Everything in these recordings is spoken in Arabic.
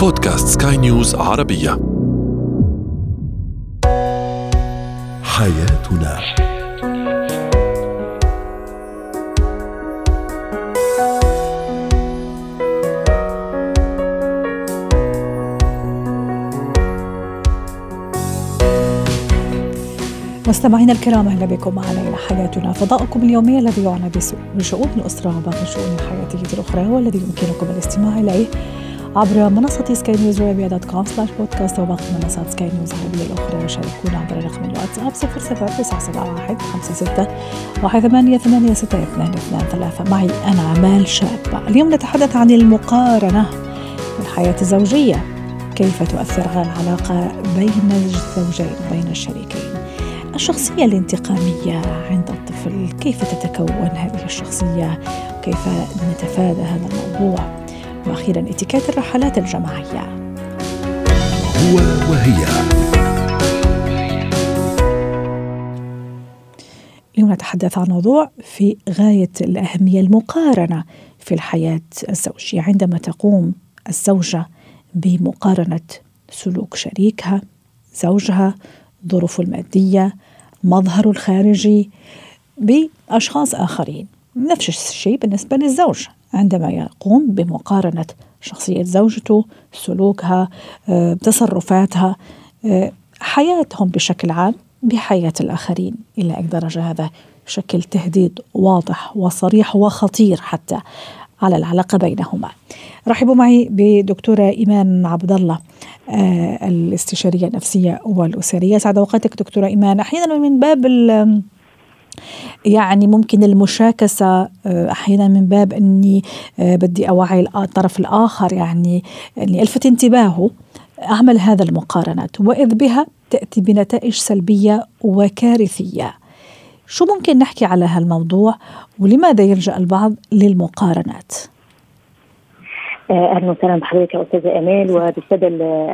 بودكاست سكاي نيوز عربية. حياتنا. مستمعينا الكرام أهلا بكم معنا إلى حياتنا. فضاؤكم اليومي الذي يعنى بشؤون الاسره وباقي الشؤون الحياتيه الأخرى والذي يمكنكم الاستماع إليه عبر منصة سكاي نيوز عربية dot com slash بودكاست وباقي منصات سكاي نيوز العربية الأخرى وشاركونا عبر رقم الواتساب صفر صفر تسعة سبعة واحد خمسة ستة واحد ثمانية ثمانية ستة اثنان اثنان ثلاثة. معي أنا عمال شابة. اليوم نتحدث عن المقارنة في الحياة الزوجية. كيف تؤثر على العلاقة بين الزوجين وبين الشريكين؟ الشخصية الانتقامية عند الطفل كيف تتكون هذه الشخصية؟ وكيف نتفادى هذا الموضوع؟ وأخيرا اتكات الرحلات الجماعية. هو وهي. اليوم نتحدث عن موضوع في غاية الأهمية المقارنة في الحياة الزوجية. عندما تقوم الزوجة بمقارنة سلوك شريكها زوجها ظروفه المادية مظهره الخارجي بأشخاص آخرين. نفس الشيء بالنسبة للزوج. عندما يقوم بمقارنة شخصية زوجته سلوكها آه، تصرفاتها آه، حياتهم بشكل عام بحياة الآخرين إلى أي درجة. هذا شكل تهديد واضح وصريح وخطير حتى على العلاقة بينهما. رحبوا معي بدكتورة إيمان عبد الله آه الاستشارية النفسية والأسرية. سعد أوقاتك دكتورة إيمان. أحيانا من باب يعني ممكن المشاكسة آه، أحيانا من باب أني آه، بدي أوعي الطرف الآخر يعني أني ألفت انتباهه أعمل هذا المقارنات وإذ بها تأتي بنتائج سلبية وكارثية شو ممكن نحكي على هالموضوع ولماذا يلجأ البعض للمقارنات؟ آه، أهلا وسهلا بحضرتك يا أستاذة أمال وبالسادة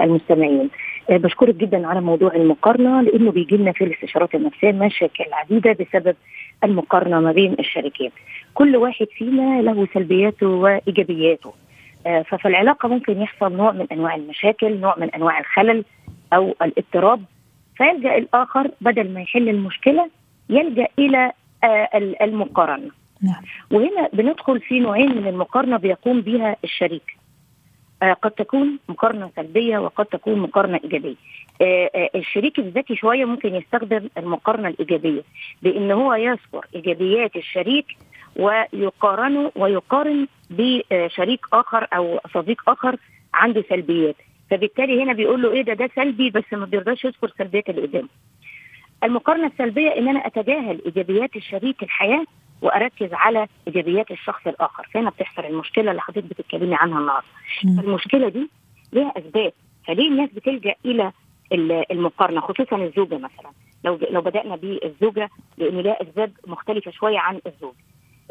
المستمعين. آه، بشكرك جدا على موضوع المقارنة لأنه بيجي لنا في الاستشارات النفسية مشاكل عديدة بسبب المقارنة ما بين الشريكين. كل واحد فينا له سلبياته وإيجابياته. آه، ففي العلاقه ممكن يحصل نوع من أنواع المشاكل، نوع من أنواع الخلل أو الاضطراب فيلجأ الآخر بدل ما يحل المشكلة يلجأ إلى المقارنة. نعم. وهنا بندخل في نوعين من المقارنة بيقوم بها الشريك. آه قد تكون مقارنة سلبية وقد تكون مقارنة إيجابية. آه آه الشريك الذكي شوية ممكن يستخدم المقارنة الإيجابية بإن هو يذكر إيجابيات الشريك ويقارنه ويقارن بشريك آخر أو صديق آخر عنده سلبيات فبالتالي هنا بيقول له إيه ده ده سلبي بس ما بيرضاش يذكر سلبيات اللي قدامه. المقارنة السلبية إن أنا أتجاهل إيجابيات الشريك الحياة وأركز على إيجابيات الشخص الآخر. فهنا بتحصل المشكلة اللي حضرتك بتتكلمي عنها النهارده. المشكلة دي ليها أسباب. فليه الناس بتلجأ إلى المقارنة خصوصا الزوجة مثلا؟ لو لو بدأنا بالزوجة لأن لها أسباب مختلفة شوية عن الزوج.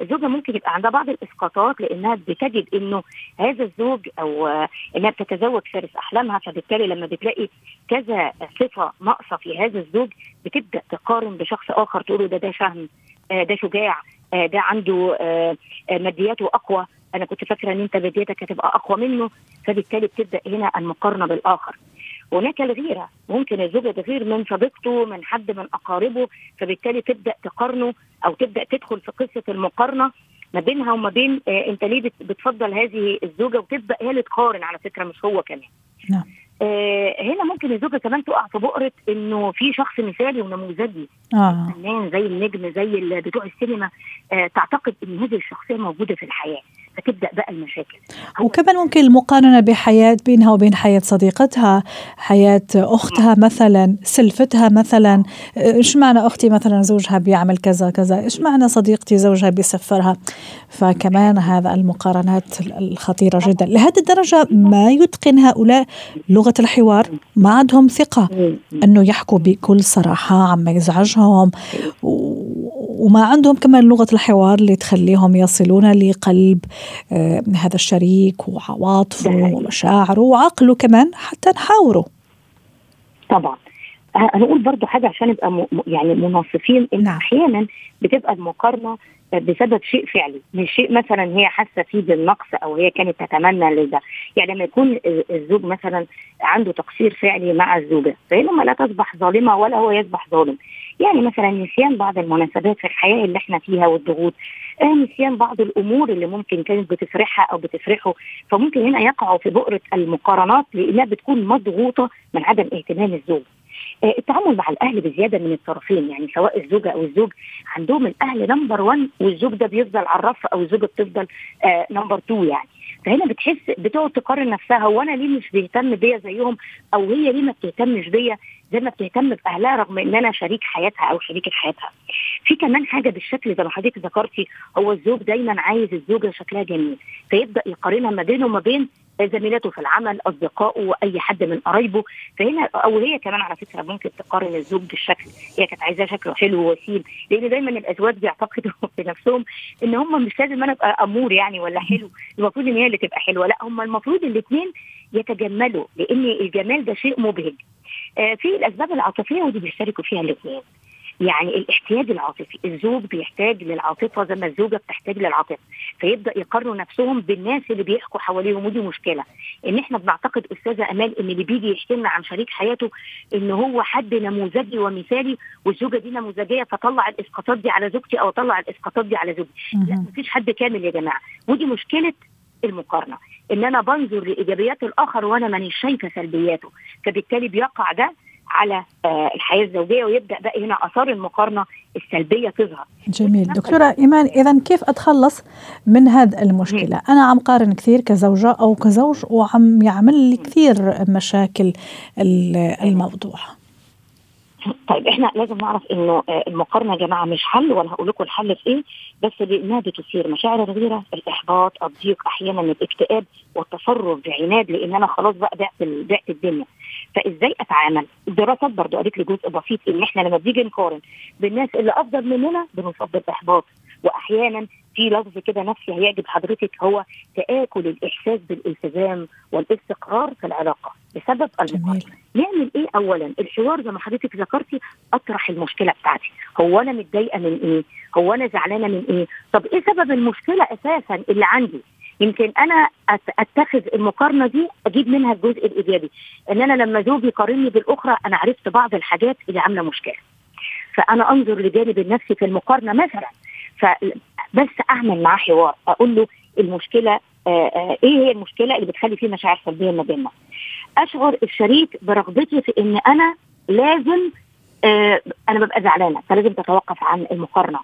الزوجة ممكن يبقى عندها بعض الإسقاطات لأنها بتجد إنه هذا الزوج أو إنها بتتزوج فارس أحلامها فبالتالي لما بتلاقي كذا صفة ناقصة في هذا الزوج بتبدأ تقارن بشخص آخر تقول ده ده شهم آه، ده شجاع ده عنده آه، مادياته أقوى. أنا كنت فاكرة إن أنت مادياتك هتبقى أقوى منه فبالتالي بتبدأ هنا المقارنة بالآخر. هناك الغيرة. ممكن الزوجه تغير من صديقته من حد من أقاربه فبالتالي تبدأ تقارنه أو تبدأ تدخل في قصة المقارنة ما بينها وما بين أنت ليه بتفضل هذه الزوجة وتبدأ هي اللي تقارن على فكرة مش هو كمان. نعم. آه هنا ممكن الزوجة كمان تقع في بؤرة إنه في شخص مثالي ونموذجي آه. فنان زي النجم زي بتوع السينما آه تعتقد إن هذه الشخصية موجودة في الحياة فتبدا بقى المشاكل. وكمان ممكن المقارنة بحياة بينها وبين حياة صديقتها حياة أختها مثلا سلفتها مثلا إيش معنى أختي مثلا؟ زوجها بيعمل كذا كذا. إيش معنى صديقتي؟ زوجها بيسفرها. فكمان هذا المقارنات الخطيرة جدا. لهذه الدرجة ما يتقن هؤلاء لغة الحوار ما عندهم ثقة أنه يحكوا بكل صراحة عما يزعجهم. وما عندهم كمان لغة الحوار اللي تخليهم يصلون لقلب آه، هذا الشريك وعواطفه ومشاعره وعقله كمان حتى نحاوره. طبعا. هنقول برضو حاجة عشان نبقى م... يعني مناصفين إن نعم. أحيانا بتبقى المقارنة بسبب شيء فعلي مش شيء مثلا هي حاسة فيه بالنقص أو هي كانت تتمنى لده. يعني لما يكون الزوج مثلا عنده تقصير فعلي مع الزوجة فهنا لا تصبح ظالمة ولا هو يصبح ظالم. يعني مثلا نسيان بعض المناسبات في الحياة اللي إحنا فيها والضغوط آه نسيان بعض الأمور اللي ممكن كانت بتفرحها أو بتفرحه. فممكن هنا يقعوا في بؤرة المقارنات لأنها بتكون مضغوطة من عدم اهتمام الزوج. آه، التعامل مع الأهل بزيادة من الطرفين يعني سواء الزوجة أو الزوج عندهم الأهل نمبر 1 والزوج ده بيفضل على الرف أو الزوجة بتفضل آه number 2 يعني. فهنا بتحس بتقعد تقارن نفسها هو أنا ليه مش بيهتم بيا زيهم أو هي ليه ما بتهتمش بيا زي ما بتهتم بأهلها رغم إن أنا شريك حياتها أو شريكة حياتها. في كمان حاجة بالشكل زي ما حضرتك ذكرتي هو الزوج دايما عايز الزوجة شكلها جميل فيبدأ يقارنها ما بينه وما بين زميلاته في العمل أصدقائه واي حد من قرايبه. فهنا أو هي كمان على فكرة ممكن تقارن الزوج بالشكل. هي كانت عايزاه شكله حلو ووسيم لأن دايما الأزواج بيعتقدوا في نفسهم إن هم مش لازم أنا أبقى أمور يعني ولا حلو. المفروض إن هي اللي تبقى حلوة. لا هم المفروض الاثنين يتجملوا لأن الجمال ده شيء مبهج. آه في الأسباب العاطفية ودي بيشتركوا فيها الاثنين يعني الاحتياج العاطفي الزوج بيحتاج للعاطفة زي ما الزوجة بتحتاج للعاطفة فيبدأ يقارنوا نفسهم بالناس اللي بيحكوا حواليهم ودي مشكلة. إن إحنا بنعتقد أستاذة أمال إن اللي بيجي يحكي لنا عن شريك حياته إن هو حد نموذجي ومثالي والزوجة دي نموذجية فطلع الإسقاطات دي على زوجتي أو طلع الإسقاطات دي على زوجتي. لا مفيش حد كامل يا جماعة. ودي مشكلة المقارنة إن أنا بنظر لإيجابيات الآخر وأنا مانيش شايفة سلبياته فبالتالي بيقع ده على الحياة الزوجية ويبدأ بقى هنا آثار المقارنة السلبية تظهر. جميل دكتورة إيمان إذا كيف أتخلص من هذه المشكلة؟ أنا عم قارن كثير كزوجة أو كزوج وعم يعمل لي كثير مشاكل الموضوع. طيب إحنا لازم نعرف إنه المقارنة يا جماعة مش حل ولا هقول لكم الحل في إيه بس لانها بتثير مشاعر الغيرة الإحباط الضيق أحيانا الإكتئاب والتصرف بعناد لأن أنا خلاص بقى بعت بعت الدنيا فإزاي أتعامل؟ الدراسات برضو قالت لي جزء بسيط إن إحنا لما بنيجي نقارن بالناس اللي أفضل مننا بنصاب بالاحباط وأحيانا في لفظ كده نفسي هيعجب حضرتك هو تآكل الإحساس بالالتزام والاستقرار في العلاقة بسبب المقارنة. نعمل إيه أولا؟ الحوار زي ما حضرتك ذكرتي أطرح المشكلة بتاعتي. هو أنا متضايقة من إيه؟ هو أنا زعلانة من إيه؟ طب إيه سبب المشكلة أساسا اللي عندي؟ يمكن أنا أتخذ المقارنة دي أجيب منها الجزء الإيجابي. ان أنا لما زوجي يقارني بالأخرى أنا عرفت بعض الحاجات اللي عاملة مشكلة. فأنا أنظر لجانب النفسي في المقارنة مثلا. فبس أعمل معاه حوار أقول له المشكلة آآ آآ إيه هي المشكلة اللي بتخلي فيه مشاعر سلبية ما بيننا؟ أشعر الشريك برغبتي في إن أنا لازم أنا ببقى زعلانة فلازم تتوقف عن المقارنة.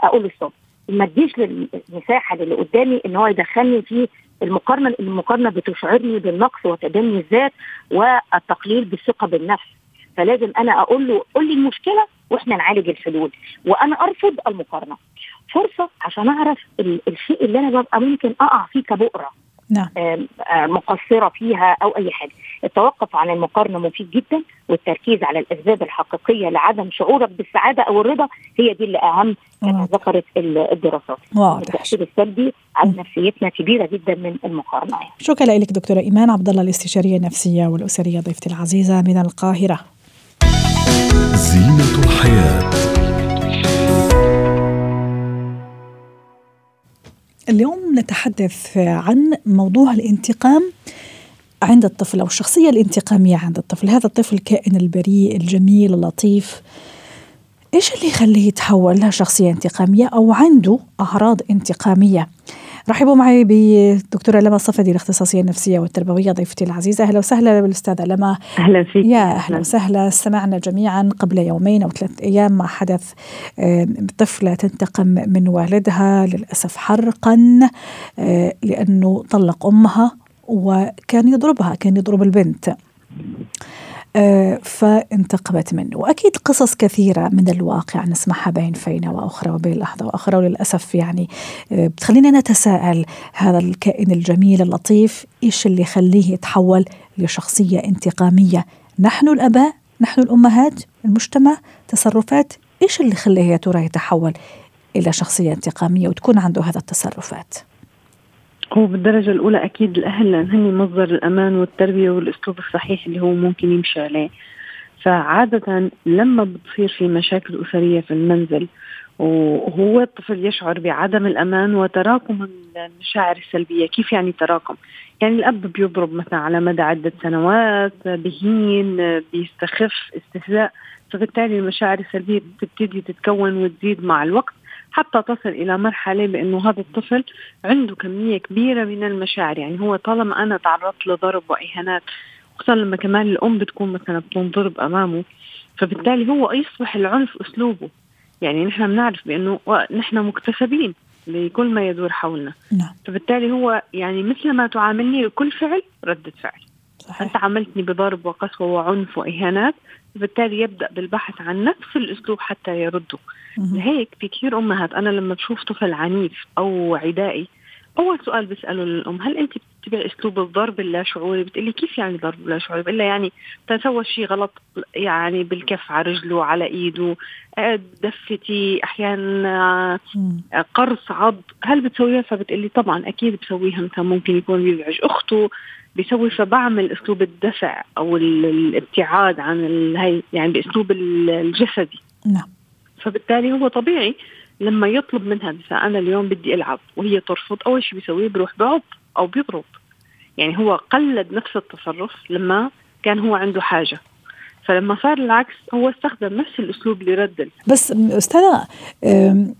أقول له ستوب ما تديش للمساحة اللي قدامي إن هو يدخلني في المقارنة المقارنة بتشعرني بالنقص وتدني الذات والتقليل بالثقة بالنفس. فلازم أنا أقول له قول لي المشكلة وإحنا نعالج الحلول. وأنا أرفض المقارنة. فرصة عشان أعرف الشيء اللي أنا ببقى ممكن أقع فيه كبؤرة. نعم. مقصرة فيها أو أي حاجة. التوقف عن المقارنة مفيد جدا والتركيز على الأسباب الحقيقية لعدم شعورك بالسعادة أو الرضا هي دي اللي أهم كما ذكرت الدراسات. واضح. التأثير السلبي على نفسيتنا كبيرة جدا من المقارنة. يعني. شكرا لك دكتورة إيمان عبد الله الاستشارية النفسية والأسرية ضيفتي العزيزة من القاهرة. زينة الحياة. اليوم نتحدث عن موضوع الانتقام عند الطفل أو الشخصية الانتقامية عند الطفل، هذا الطفل الكائن البريء الجميل اللطيف. إيش اللي يخليه يتحول لشخصيه انتقامية أو عنده أعراض انتقامية؟ رحبوا معي بدكتورة لما الصفدي الاختصاصية النفسية والتربوية ضيفتي العزيزة. أهلا وسهلا بالأستاذة لما أهلا فيك. يا أهلا وسهلا. استمعنا جميعا قبل يومين أو ثلاث أيام مع حدث طفلة تنتقم من والدها للأسف حرقا لأنه طلق أمها وكان يضربها كان يضرب البنت. فانتقمت منه. وأكيد قصص كثيرة من الواقع نسمعها بين فينة وأخرى وبين لحظة وأخرى وللأسف يعني بتخلينا نتساءل هذا الكائن الجميل اللطيف إيش اللي يخليه يتحول لشخصية انتقامية؟ نحن الأباء نحن الأمهات المجتمع تصرفات إيش اللي يخليه يا ترى يتحول إلى شخصية انتقامية وتكون عنده هذا التصرفات؟ هو بالدرجة الأولى أكيد الأهل لأن هن مصدر الأمان والتربية والأسلوب الصحيح اللي هو ممكن يمشي عليه. فعادة لما بتصير في مشاكل أسرية في المنزل وهو الطفل يشعر بعدم الأمان وتراكم المشاعر السلبية. كيف يعني تراكم؟ يعني الأب بيضرب مثلا على مدى عدة سنوات بهين بيستخف استهزاء. فبالتالي المشاعر السلبية بتبتدي تتكون وتزيد مع الوقت. حتى تصل إلى مرحلة بأنه هذا الطفل عنده كمية كبيرة من المشاعر يعني هو طالما أنا تعرضت لضرب وإهانات خصوصا لما كمان الأم بتكون مثلا بتنضرب أمامه فبالتالي هو يصبح العنف أسلوبه يعني نحن بنعرف بأنه نحن مكتسبين لكل ما يدور حولنا نعم. فبالتالي هو يعني مثل ما تعاملني بكل فعل ردة فعل صحيح. أنت عاملتني بضرب وقسوة وعنف وإهانات فبالتالي يبدأ بالبحث عن نفس الأسلوب حتى يرده. لهيك في كثير أمهات أنا لما بشوف طفل عنيف أو عدائي أول سؤال بسأله للأم هل أنت بتتبعي أسلوب الضرب اللا بتقلي كيف يعني ضرب لا شعوري؟ بقول يعني تسوى شيء غلط يعني بالكف على رجله على إيده دفتي أحيانا قرص عض. هل بتسويها؟ فبتقلي طبعا أكيد بسويها. مثلا ممكن يكون بيزعج أخته بيسوي فبعمل أسلوب الدفع أو الابتعاد عن هي يعني بأسلوب الجسدي. نعم. فبالتالي هو طبيعي لما يطلب منها مثلا أنا اليوم بدي ألعب وهي ترفض أول شيء بيسويه بيروح بعض أو بيضرب. يعني هو قلد نفس التصرف لما كان هو عنده حاجة. فلما صار العكس هو استخدم نفس الأسلوب لرد بس أستاذة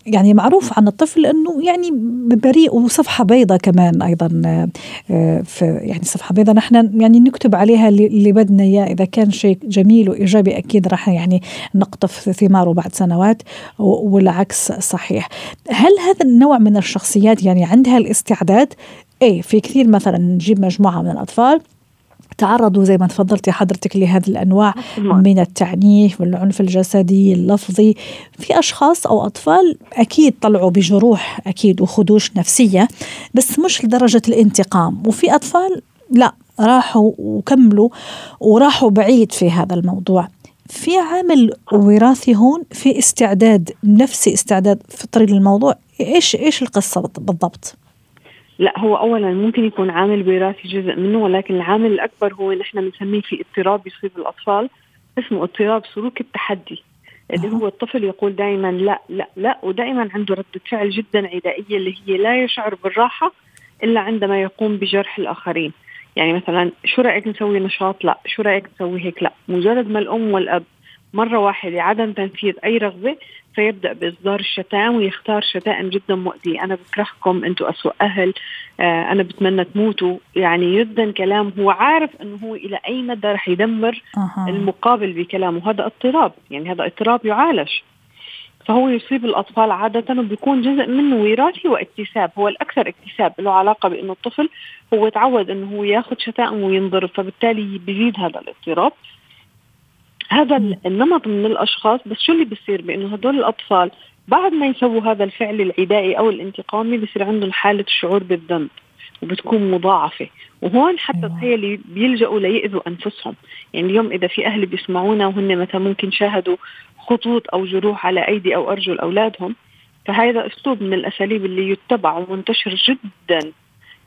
يعني معروف عن الطفل إنه يعني بريء وصفحة بيضاء كمان أيضا في يعني صفحة بيضاء نحن يعني نكتب عليها اللي بدنا إياه. إذا كان شيء جميل وإيجابي أكيد راح يعني نقطف ثماره بعد سنوات والعكس صحيح. هل هذا النوع من الشخصيات يعني عندها الاستعداد؟ إيه في كثير مثلا نجيب مجموعة من الأطفال تعرضوا زي ما تفضلتي حضرتك لهذه الأنواع من التعنيف والعنف الجسدي اللفظي. في أشخاص أو أطفال أكيد طلعوا بجروح أكيد وخدوش نفسية بس مش لدرجة الانتقام. وفي أطفال لا راحوا وكملوا وراحوا بعيد في هذا الموضوع. في عامل وراثي هون في استعداد نفسي استعداد فطري للموضوع إيش إيش القصة بالضبط؟ لا هو اولا ممكن يكون عامل وراثي جزء منه ولكن العامل الأكبر هو نحن بنسميه في اضطراب يصيب الأطفال اسمه اضطراب سلوك التحدي اللي هو الطفل يقول دائما لا لا لا ودائما عنده ردة فعل جدا عدائية اللي هي لا يشعر بالراحة إلا عندما يقوم بجرح الآخرين. يعني مثلا شو رأيك نسوي نشاط؟ لا. شو رأيك نسوي هيك؟ لا. مجرد ما الأم والأب مرة واحدة عدم تنفيذ أي رغبة فيبدأ بإصدار الشتائم ويختار شتائم جدا مؤذية أنا بكرهكم أنتم أسوأ أهل. آه أنا بتمنى تموتوا. يعني جدا كلام هو عارف أنه هو إلى أي مدى رح يدمر أه. المقابل بكلامه. هذا اضطراب. يعني هذا اضطراب يعالج. فهو يصيب الأطفال عادة وبيكون جزء منه وراثي واكتساب. هو الأكثر اكتساب له علاقة بأنه الطفل هو تعود أنه هو ياخذ شتائم وينضرب فبالتالي بيزيد هذا الاضطراب. هذا النمط من الأشخاص بس شو اللي بيصير؟ بأنه هدول الأطفال بعد ما يسووا هذا الفعل العدائي أو الانتقامي بصير عندهم حالة الشعور بالذنب وبتكون مضاعفة. وهون حتى أيوة. تخيلي بيلجأوا ليأذوا أنفسهم. يعني اليوم إذا في أهل بيسمعونا وهن مثلا ممكن شاهدوا خطوط أو جروح على أيدي أو أرجل أولادهم فهذا أسلوب من الأساليب اللي يتبع ومنتشر جدا.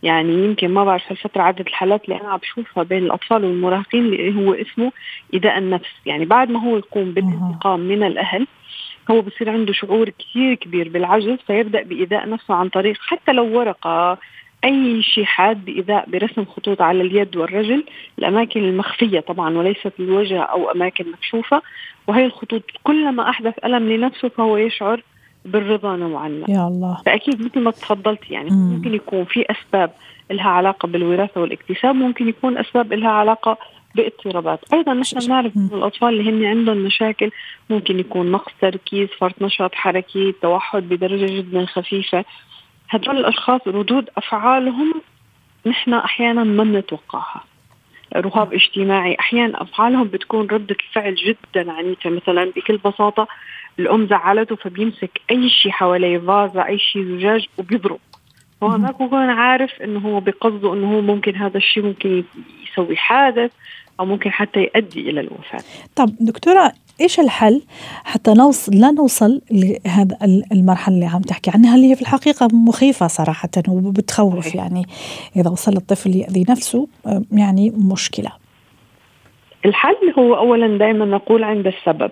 يعني يمكن ما بعرف هالفترة عدد الحالات اللي أنا عم بشوفها بين الأطفال والمراهقين اللي هو اسمه إيذاء النفس. يعني بعد ما هو يقوم بالانتقام من الأهل هو بصير عنده شعور كثير كبير بالعجز فيبدأ بإيذاء نفسه عن طريق حتى لو ورقة أي شيء حاد بإيذاء برسم خطوط على اليد والرجل. الأماكن المخفية طبعا وليست الوجه أو أماكن مكشوفة. وهي الخطوط كلما أحدث ألم لنفسه فهو يشعر بالرضا نوعا ما. يا الله. فأكيد مثل ما تفضلتي يعني مم. ممكن يكون في أسباب لها علاقة بالوراثة والاكتساب ممكن يكون أسباب لها علاقة باضطرابات. أيضا نحن بنعرف إن الأطفال اللي هن عندهم مشاكل ممكن يكون نقص تركيز فرط نشاط حركي توحد بدرجة جدا خفيفة. هدول الأشخاص ردود أفعالهم نحن أحيانا ما بنتوقعها. رهاب اجتماعي أحيانا أفعالهم بتكون ردة الفعل جدا عنيفة مثلا بكل بساطة الأم زعلته فبيمسك أي شيء حواليه فازة أي شيء زجاج وبيضرب هو ما بكون عارف إنه هو بقصده إنه هو ممكن هذا الشيء ممكن يسوي حادث أو ممكن حتى يؤدي إلى الوفاة. طب دكتورة إيش الحل حتى نوصل لا نوصل لهذا المرحلة اللي عم تحكي عنها اللي هي في الحقيقة مخيفة صراحة وبتخوف يعني إذا وصل الطفل يأذي نفسه يعني مشكلة. الحل هو اولا دائما نقول عند السبب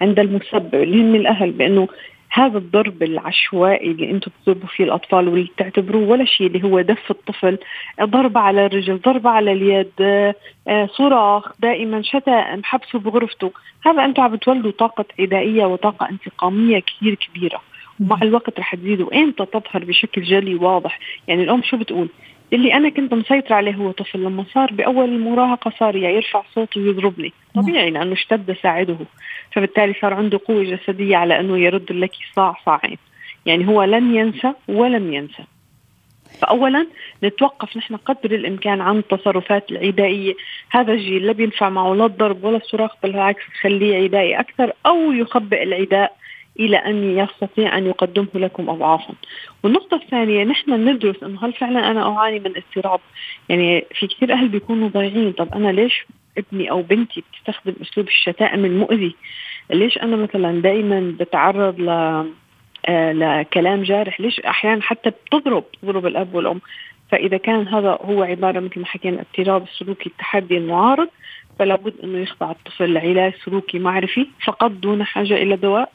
عند المسبب اللي هم الأهل بأنه هذا الضرب العشوائي اللي أنتم بتضربوا فيه الأطفال واللي بتعتبروه ولا شيء اللي هو دف الطفل ضربه على الرجل ضربه على اليد آه، صراخ دائما شتائم حبسه بغرفته. هذا أنتم عم بتولدوا طاقة عدائيه وطاقة انتقامية كثير كبيرة. ومع الوقت رح تزيد وامتى تظهر بشكل جلي واضح؟ يعني الأم شو بتقول؟ اللي أنا كنت مسيطر عليه هو طفل. لما صار بأول المراهقه صار يرفع صوته ويضربني طبيعي لأنه اشتد ساعده. فبالتالي صار عنده قوة جسدية على أنه يرد لك صاع صاعين يعني هو لن ينسى ولم ينسى. فاولا نتوقف نحن قدر الإمكان عن التصرفات العدائية. هذا الجيل لا بينفع معه لا الضرب ولا الصراخ بالعكس تخليه عدائي أكثر أو يخبئ العداء. إلى أن يستطيع أن يقدمه لكم اضعافا. والنقطة الثانية نحن ندرس أنه هل فعلا أنا أعاني من اضطراب؟ يعني في كثير أهل بيكونوا ضايعين، طب أنا ليش ابني أو بنتي بتستخدم أسلوب الشتائم المؤذي؟ ليش أنا مثلا دائما بتعرض ل آه لكلام جارح ليش أحيانا حتى بتضرب تضرب الأب والأم فإذا كان هذا هو عبارة مثل ما حكينا اضطراب السلوكي التحدي المعارض فلا بد أنه يخضع الطفل لعلاج سلوكي معرفي فقط دون حاجة إلى دواء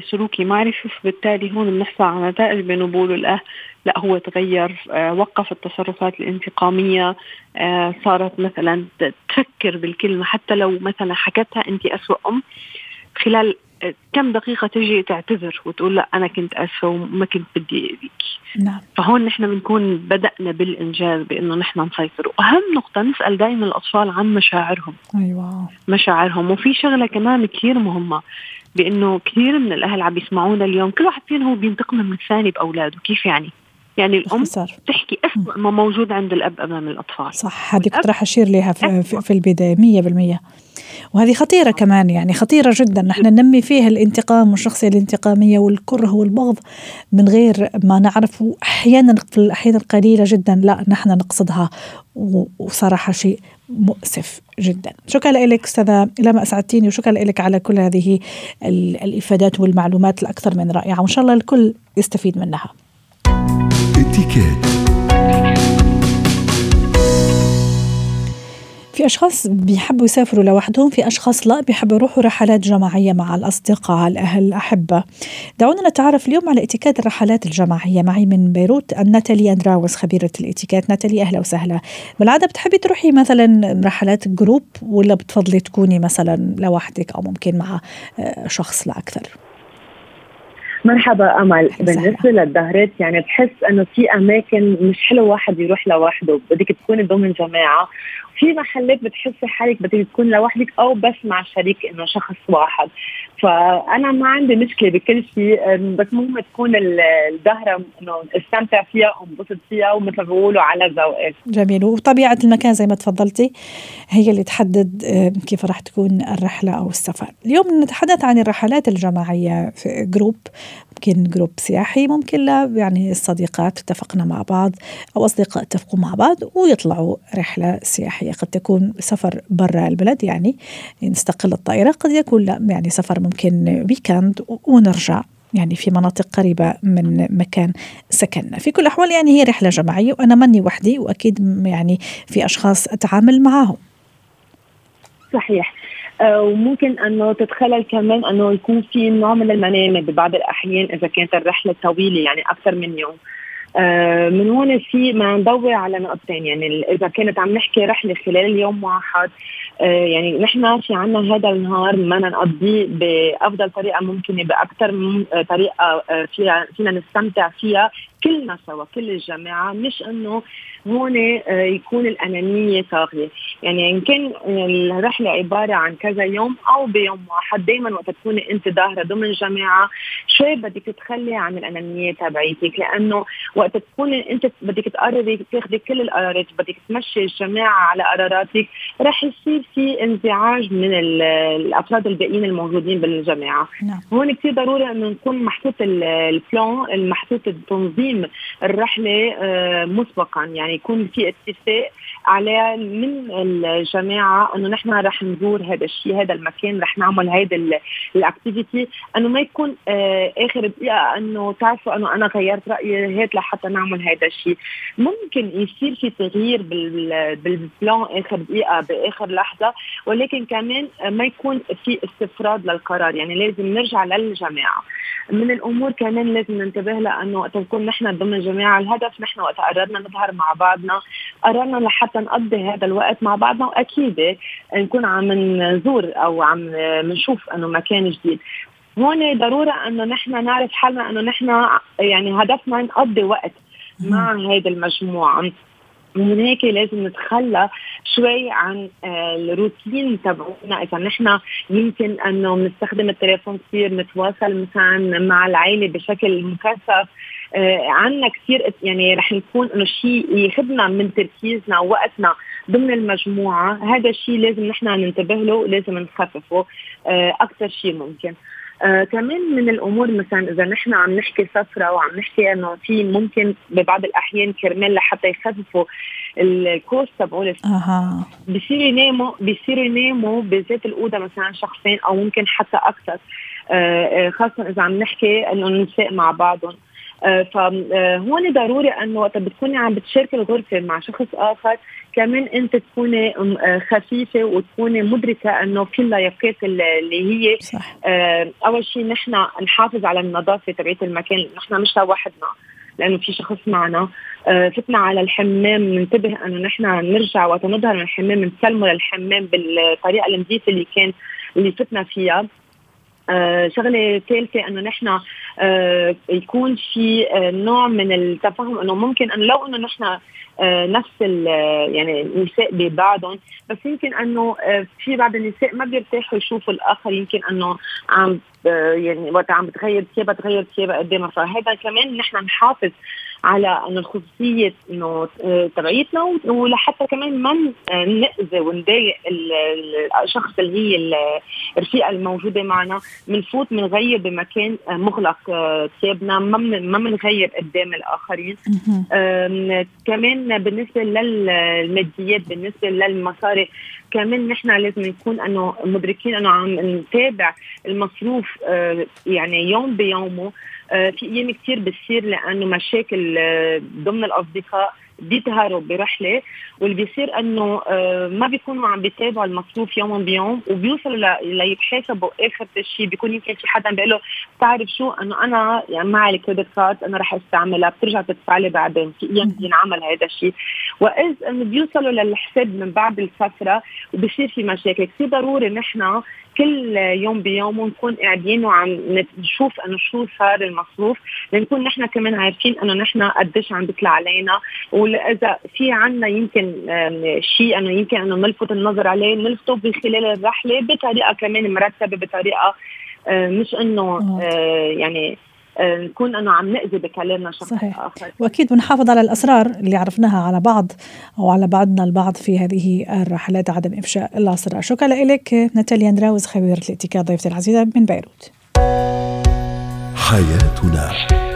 سلوكي معرفي فبالتالي هون بنحصل على نتائج بانه بقولوا الاه لا هو تغير آه وقف التصرفات الانتقامية آه صارت مثلا تفكر بالكلمة حتى لو مثلا حكتها أنت اسوء أم خلال آه، كم دقيقة تجي تعتذر وتقول لا أنا كنت آسفة وما كنت بدي أذيك نعم. فهون نحن بنكون بدأنا بالإنجاز بأنه نحن نسيطر. وأهم نقطة نسأل دائما الأطفال عن مشاعرهم. أيوة. مشاعرهم. وفي شغلة كمان كثير مهمة. بأنه كثير من الأهل عم يسمعونا اليوم كل واحد فينا هو بينتقم من الثاني بأولاده كيف يعني؟ يعني الأم خسر. تحكي اسوء ما موجود عند الأب أمام الأطفال. صح هذه كنت راح أشير لها في, في, في البداية 100% وهذه خطيرة كمان يعني خطيرة جدا. نحن ننمي فيها الانتقام والشخصية الانتقامية والكره والبغض من غير ما نعرف. أحيانا في الاحيان القليله جدا. لا نحن نقصدها. وصراحة شيء مؤسف جدا. شكرا لك أستاذة لما أسعدتيني وشكرا لك على كل هذه الإفادات والمعلومات الأكثر من رائعة. وإن شاء الله الكل يستفيد منها. في أشخاص بيحبوا يسافروا لوحدهم في أشخاص لا بيحبوا يروحوا رحلات جماعية مع الأصدقاء الأهل الأحبة. دعونا نتعرف اليوم على اتكات الرحلات الجماعية. معي من بيروت ناتالي أندراوس خبيرة الاتيكات ناتالي أهلا وسهلا. بالعادة بتحبي تروحي مثلا رحلات جروب ولا بتفضلي تكوني مثلا لوحدك أو ممكن مع آه، شخص لا أكثر؟ مرحبا أمل. بالنسبة للدهرات يعني بحس إنه في أماكن مش حلو واحد يروح لوحده. بدك تكوني ضمن جماعة. في محلات بتحسي حالك بدك تكون لوحدك أو بس مع شريك إنه شخص واحد. فأنا ما عندي مشكلة بكل شيء بس مهم تكون الضهرة إنه استمتع فيها وانبسط فيها ومثل ما بيقولوا على ذوقك. جميل. وطبيعة المكان زي ما تفضلتي هي اللي تحدد كيف راح تكون الرحلة أو السفر. اليوم نتحدث عن الرحلات الجماعية في group ممكن group سياحي ممكن لا يعني الصديقات اتفقنا مع بعض أو أصدقاء اتفقوا مع بعض ويطلعوا رحلة سياحية قد تكون سفر برا البلد يعني نستقل الطائرة. قد يكون لا يعني سفر ممكن ويكند ونرجع يعني في مناطق قريبة من مكان سكننا. في كل الأحوال يعني هي رحلة جماعية وأنا ماني وحدي وأكيد يعني في أشخاص أتعامل معهم صحيح. آه، وممكن أنه تتخلل كمان أنه يكون في نوع من المنامة ببعض الأحيان إذا كانت الرحلة طويلة يعني أكثر من يوم. من هون في ما ندور على نقطتين. يعني إذا كانت عم نحكي رحلة خلال يوم واحد آه، يعني نحن في عنا هذا النهار ما نقضيه بأفضل طريقة ممكنة بأكثر طريقة فيها فينا نستمتع فيها كلنا سوا كل الجماعة مش إنه هون آه، يكون الأنانية طاغية، يعني إن كان الرحلة عبارة عن كذا يوم أو بيوم واحد دائما وقت تكوني أنت ظاهرة ضمن جماعة شوي بدك تتخلي عن الأنانية تبعيتك لأنه وقت تكوني أنت بدك تقرري تاخذي كل القرارات بدك تمشي الجماعة على قراراتك رح يصير في انزعاج من الأفراد الباقيين الموجودين بالجماعة. نعم. هون كثير ضروري إنه نكون محطوط البلان المحطوط التنظيم الرحله آه، مسبقا. يعني يكون في اتفاق على من الجماعة إنه نحن رح نزور هذا الشيء هذا المكان رح نعمل هذا ال activity إنه ما يكون آه آخر دقيقة إنه تعرفوا إنه أنا غيرت رأيي هات لحتى نعمل هذا الشيء ممكن يصير في تغيير بال plan آخر دقيقة بآخر لحظة ولكن كمان ما يكون في استفراد للقرار. يعني لازم نرجع للجماعة. من الأمور كمان لازم ننتبه لها إنه وقت نكون نحن ضمن جماعة الهدف نحن وقت قررنا نظهر مع بعضنا قررنا لحتى نقضي هذا الوقت مع بعضنا وأكيد نكون عم نزور أو عم نشوف إنه مكان جديد. هون ضرورة إنه نحن نعرف حالنا إنه نحن يعني هدفنا نقضي وقت مع هذه المجموعة. هيك لازم نتخلى شوي عن آه، الروتين تبعنا إذا نحن يمكن أنه بنستخدم التليفون كثير نتواصل مثلا مع العائله بشكل مكثف. آه عنا كثير يعني رح نكون إنه شيء ياخذنا من تركيزنا ووقتنا ضمن المجموعة. هذا الشيء لازم نحن ننتبه له لازم نخففه. آه أكثر شيء ممكن. آه كمان من الأمور مثلا إذا نحن عم نحكي سفرة وعم نحكي انه في ممكن ببعض الأحيان كرمال لحتى يخففوا الكوست تبعول أها. بصير يناموا بصير يناموا بذات الأوضة مثلا شخصين أو ممكن حتى أكثر. آه, آه، خاصة إذا عم نحكي انه النساء مع بعضهم. فهون ضروري انه وقت بتكوني عم بتشاركي الغرفة مع شخص آخر كمان انت تكوني آه، خفيفة وتكوني مدركة انه في اللياقات اللي هي صح. آه، أول شيء نحن نحافظ على النظافة تبعت المكان نحن مش لوحدنا لأنه في شخص معنا فتنا على الحمام ننتبه انه نحن نرجع وقت نظهر من الحمام نسلمه للحمام بالطريقة النظيفة اللي كان اللي فتنا فيها آه شغلة ثالثة إنه نحن آه يكون في آه نوع من التفاهم إنه ممكن إنه لو إنه نحن نفس يعني النساء ببعضهم بس يمكن إنه في بعض النساء ما بيرتاحوا يشوفوا الآخر يمكن إنه عم يعني وقت عم بتغير ثيابها تغير ثيابها قدامها. فهذا كمان نحن نحافظ على إنه الخصوصيه إنه آه، تبعيتنا ولحتى كمان ما نأذي ونضايق الشخص اللي هي الرفيقه الموجودة معنا. بنفوت بنغير بمكان آه، مغلق ثيابنا. ما ما بنغير قدام الآخرين. كمان بالنسبة للماديات بالنسبة للمصاري كمان نحن لازم نكون إنه مدركين إنه عم نتابع المصروف آه، يعني يوم بيومه. آه، في أيام كثير بتصير لأنه مشاكل آه، ضمن الأصدقاء. بيظهروا برحلة واللي بيصير إنه آه، ما بيكونوا عم بيتابعوا المصروف يوم بيوم وبيوصلوا ليتحاسبوا آخر شيء بيكون يمكن في حدا بيقول له بتعرف شو؟ إنه أنا يعني معي الكريدت كارد أنا رح أستعملها بترجع تدفع لي بعدين في أيام بينعمل هذا الشيء واذ إنه بيوصلوا للحساب من بعد الفترة وبصير في مشاكل. كثير ضروري نحن كل يوم بيوم نكون قاعدين وعم نشوف إنه شو صار المصروف لنكون نحن كمان عارفين إنه نحن قديش عم بيطلع علينا وإذا في عنا يمكن شيء أنه يمكن أنه نلفت النظر عليه نلفته بخلال الرحلة بطريقة كمان مرتبة بطريقة مش إنه يعني نكون إنه عم نأذي بكلامنا شخص صحيح. آخر. وأكيد بنحافظ على الأسرار اللي عرفناها على بعض أو على بعضنا البعض في هذه الرحلات عدم إفشاء الاسرار شكرا لك ناتاليا أندراوز خبيرة الاتيكيت ضيفتي العزيزة من بيروت. حياتنا.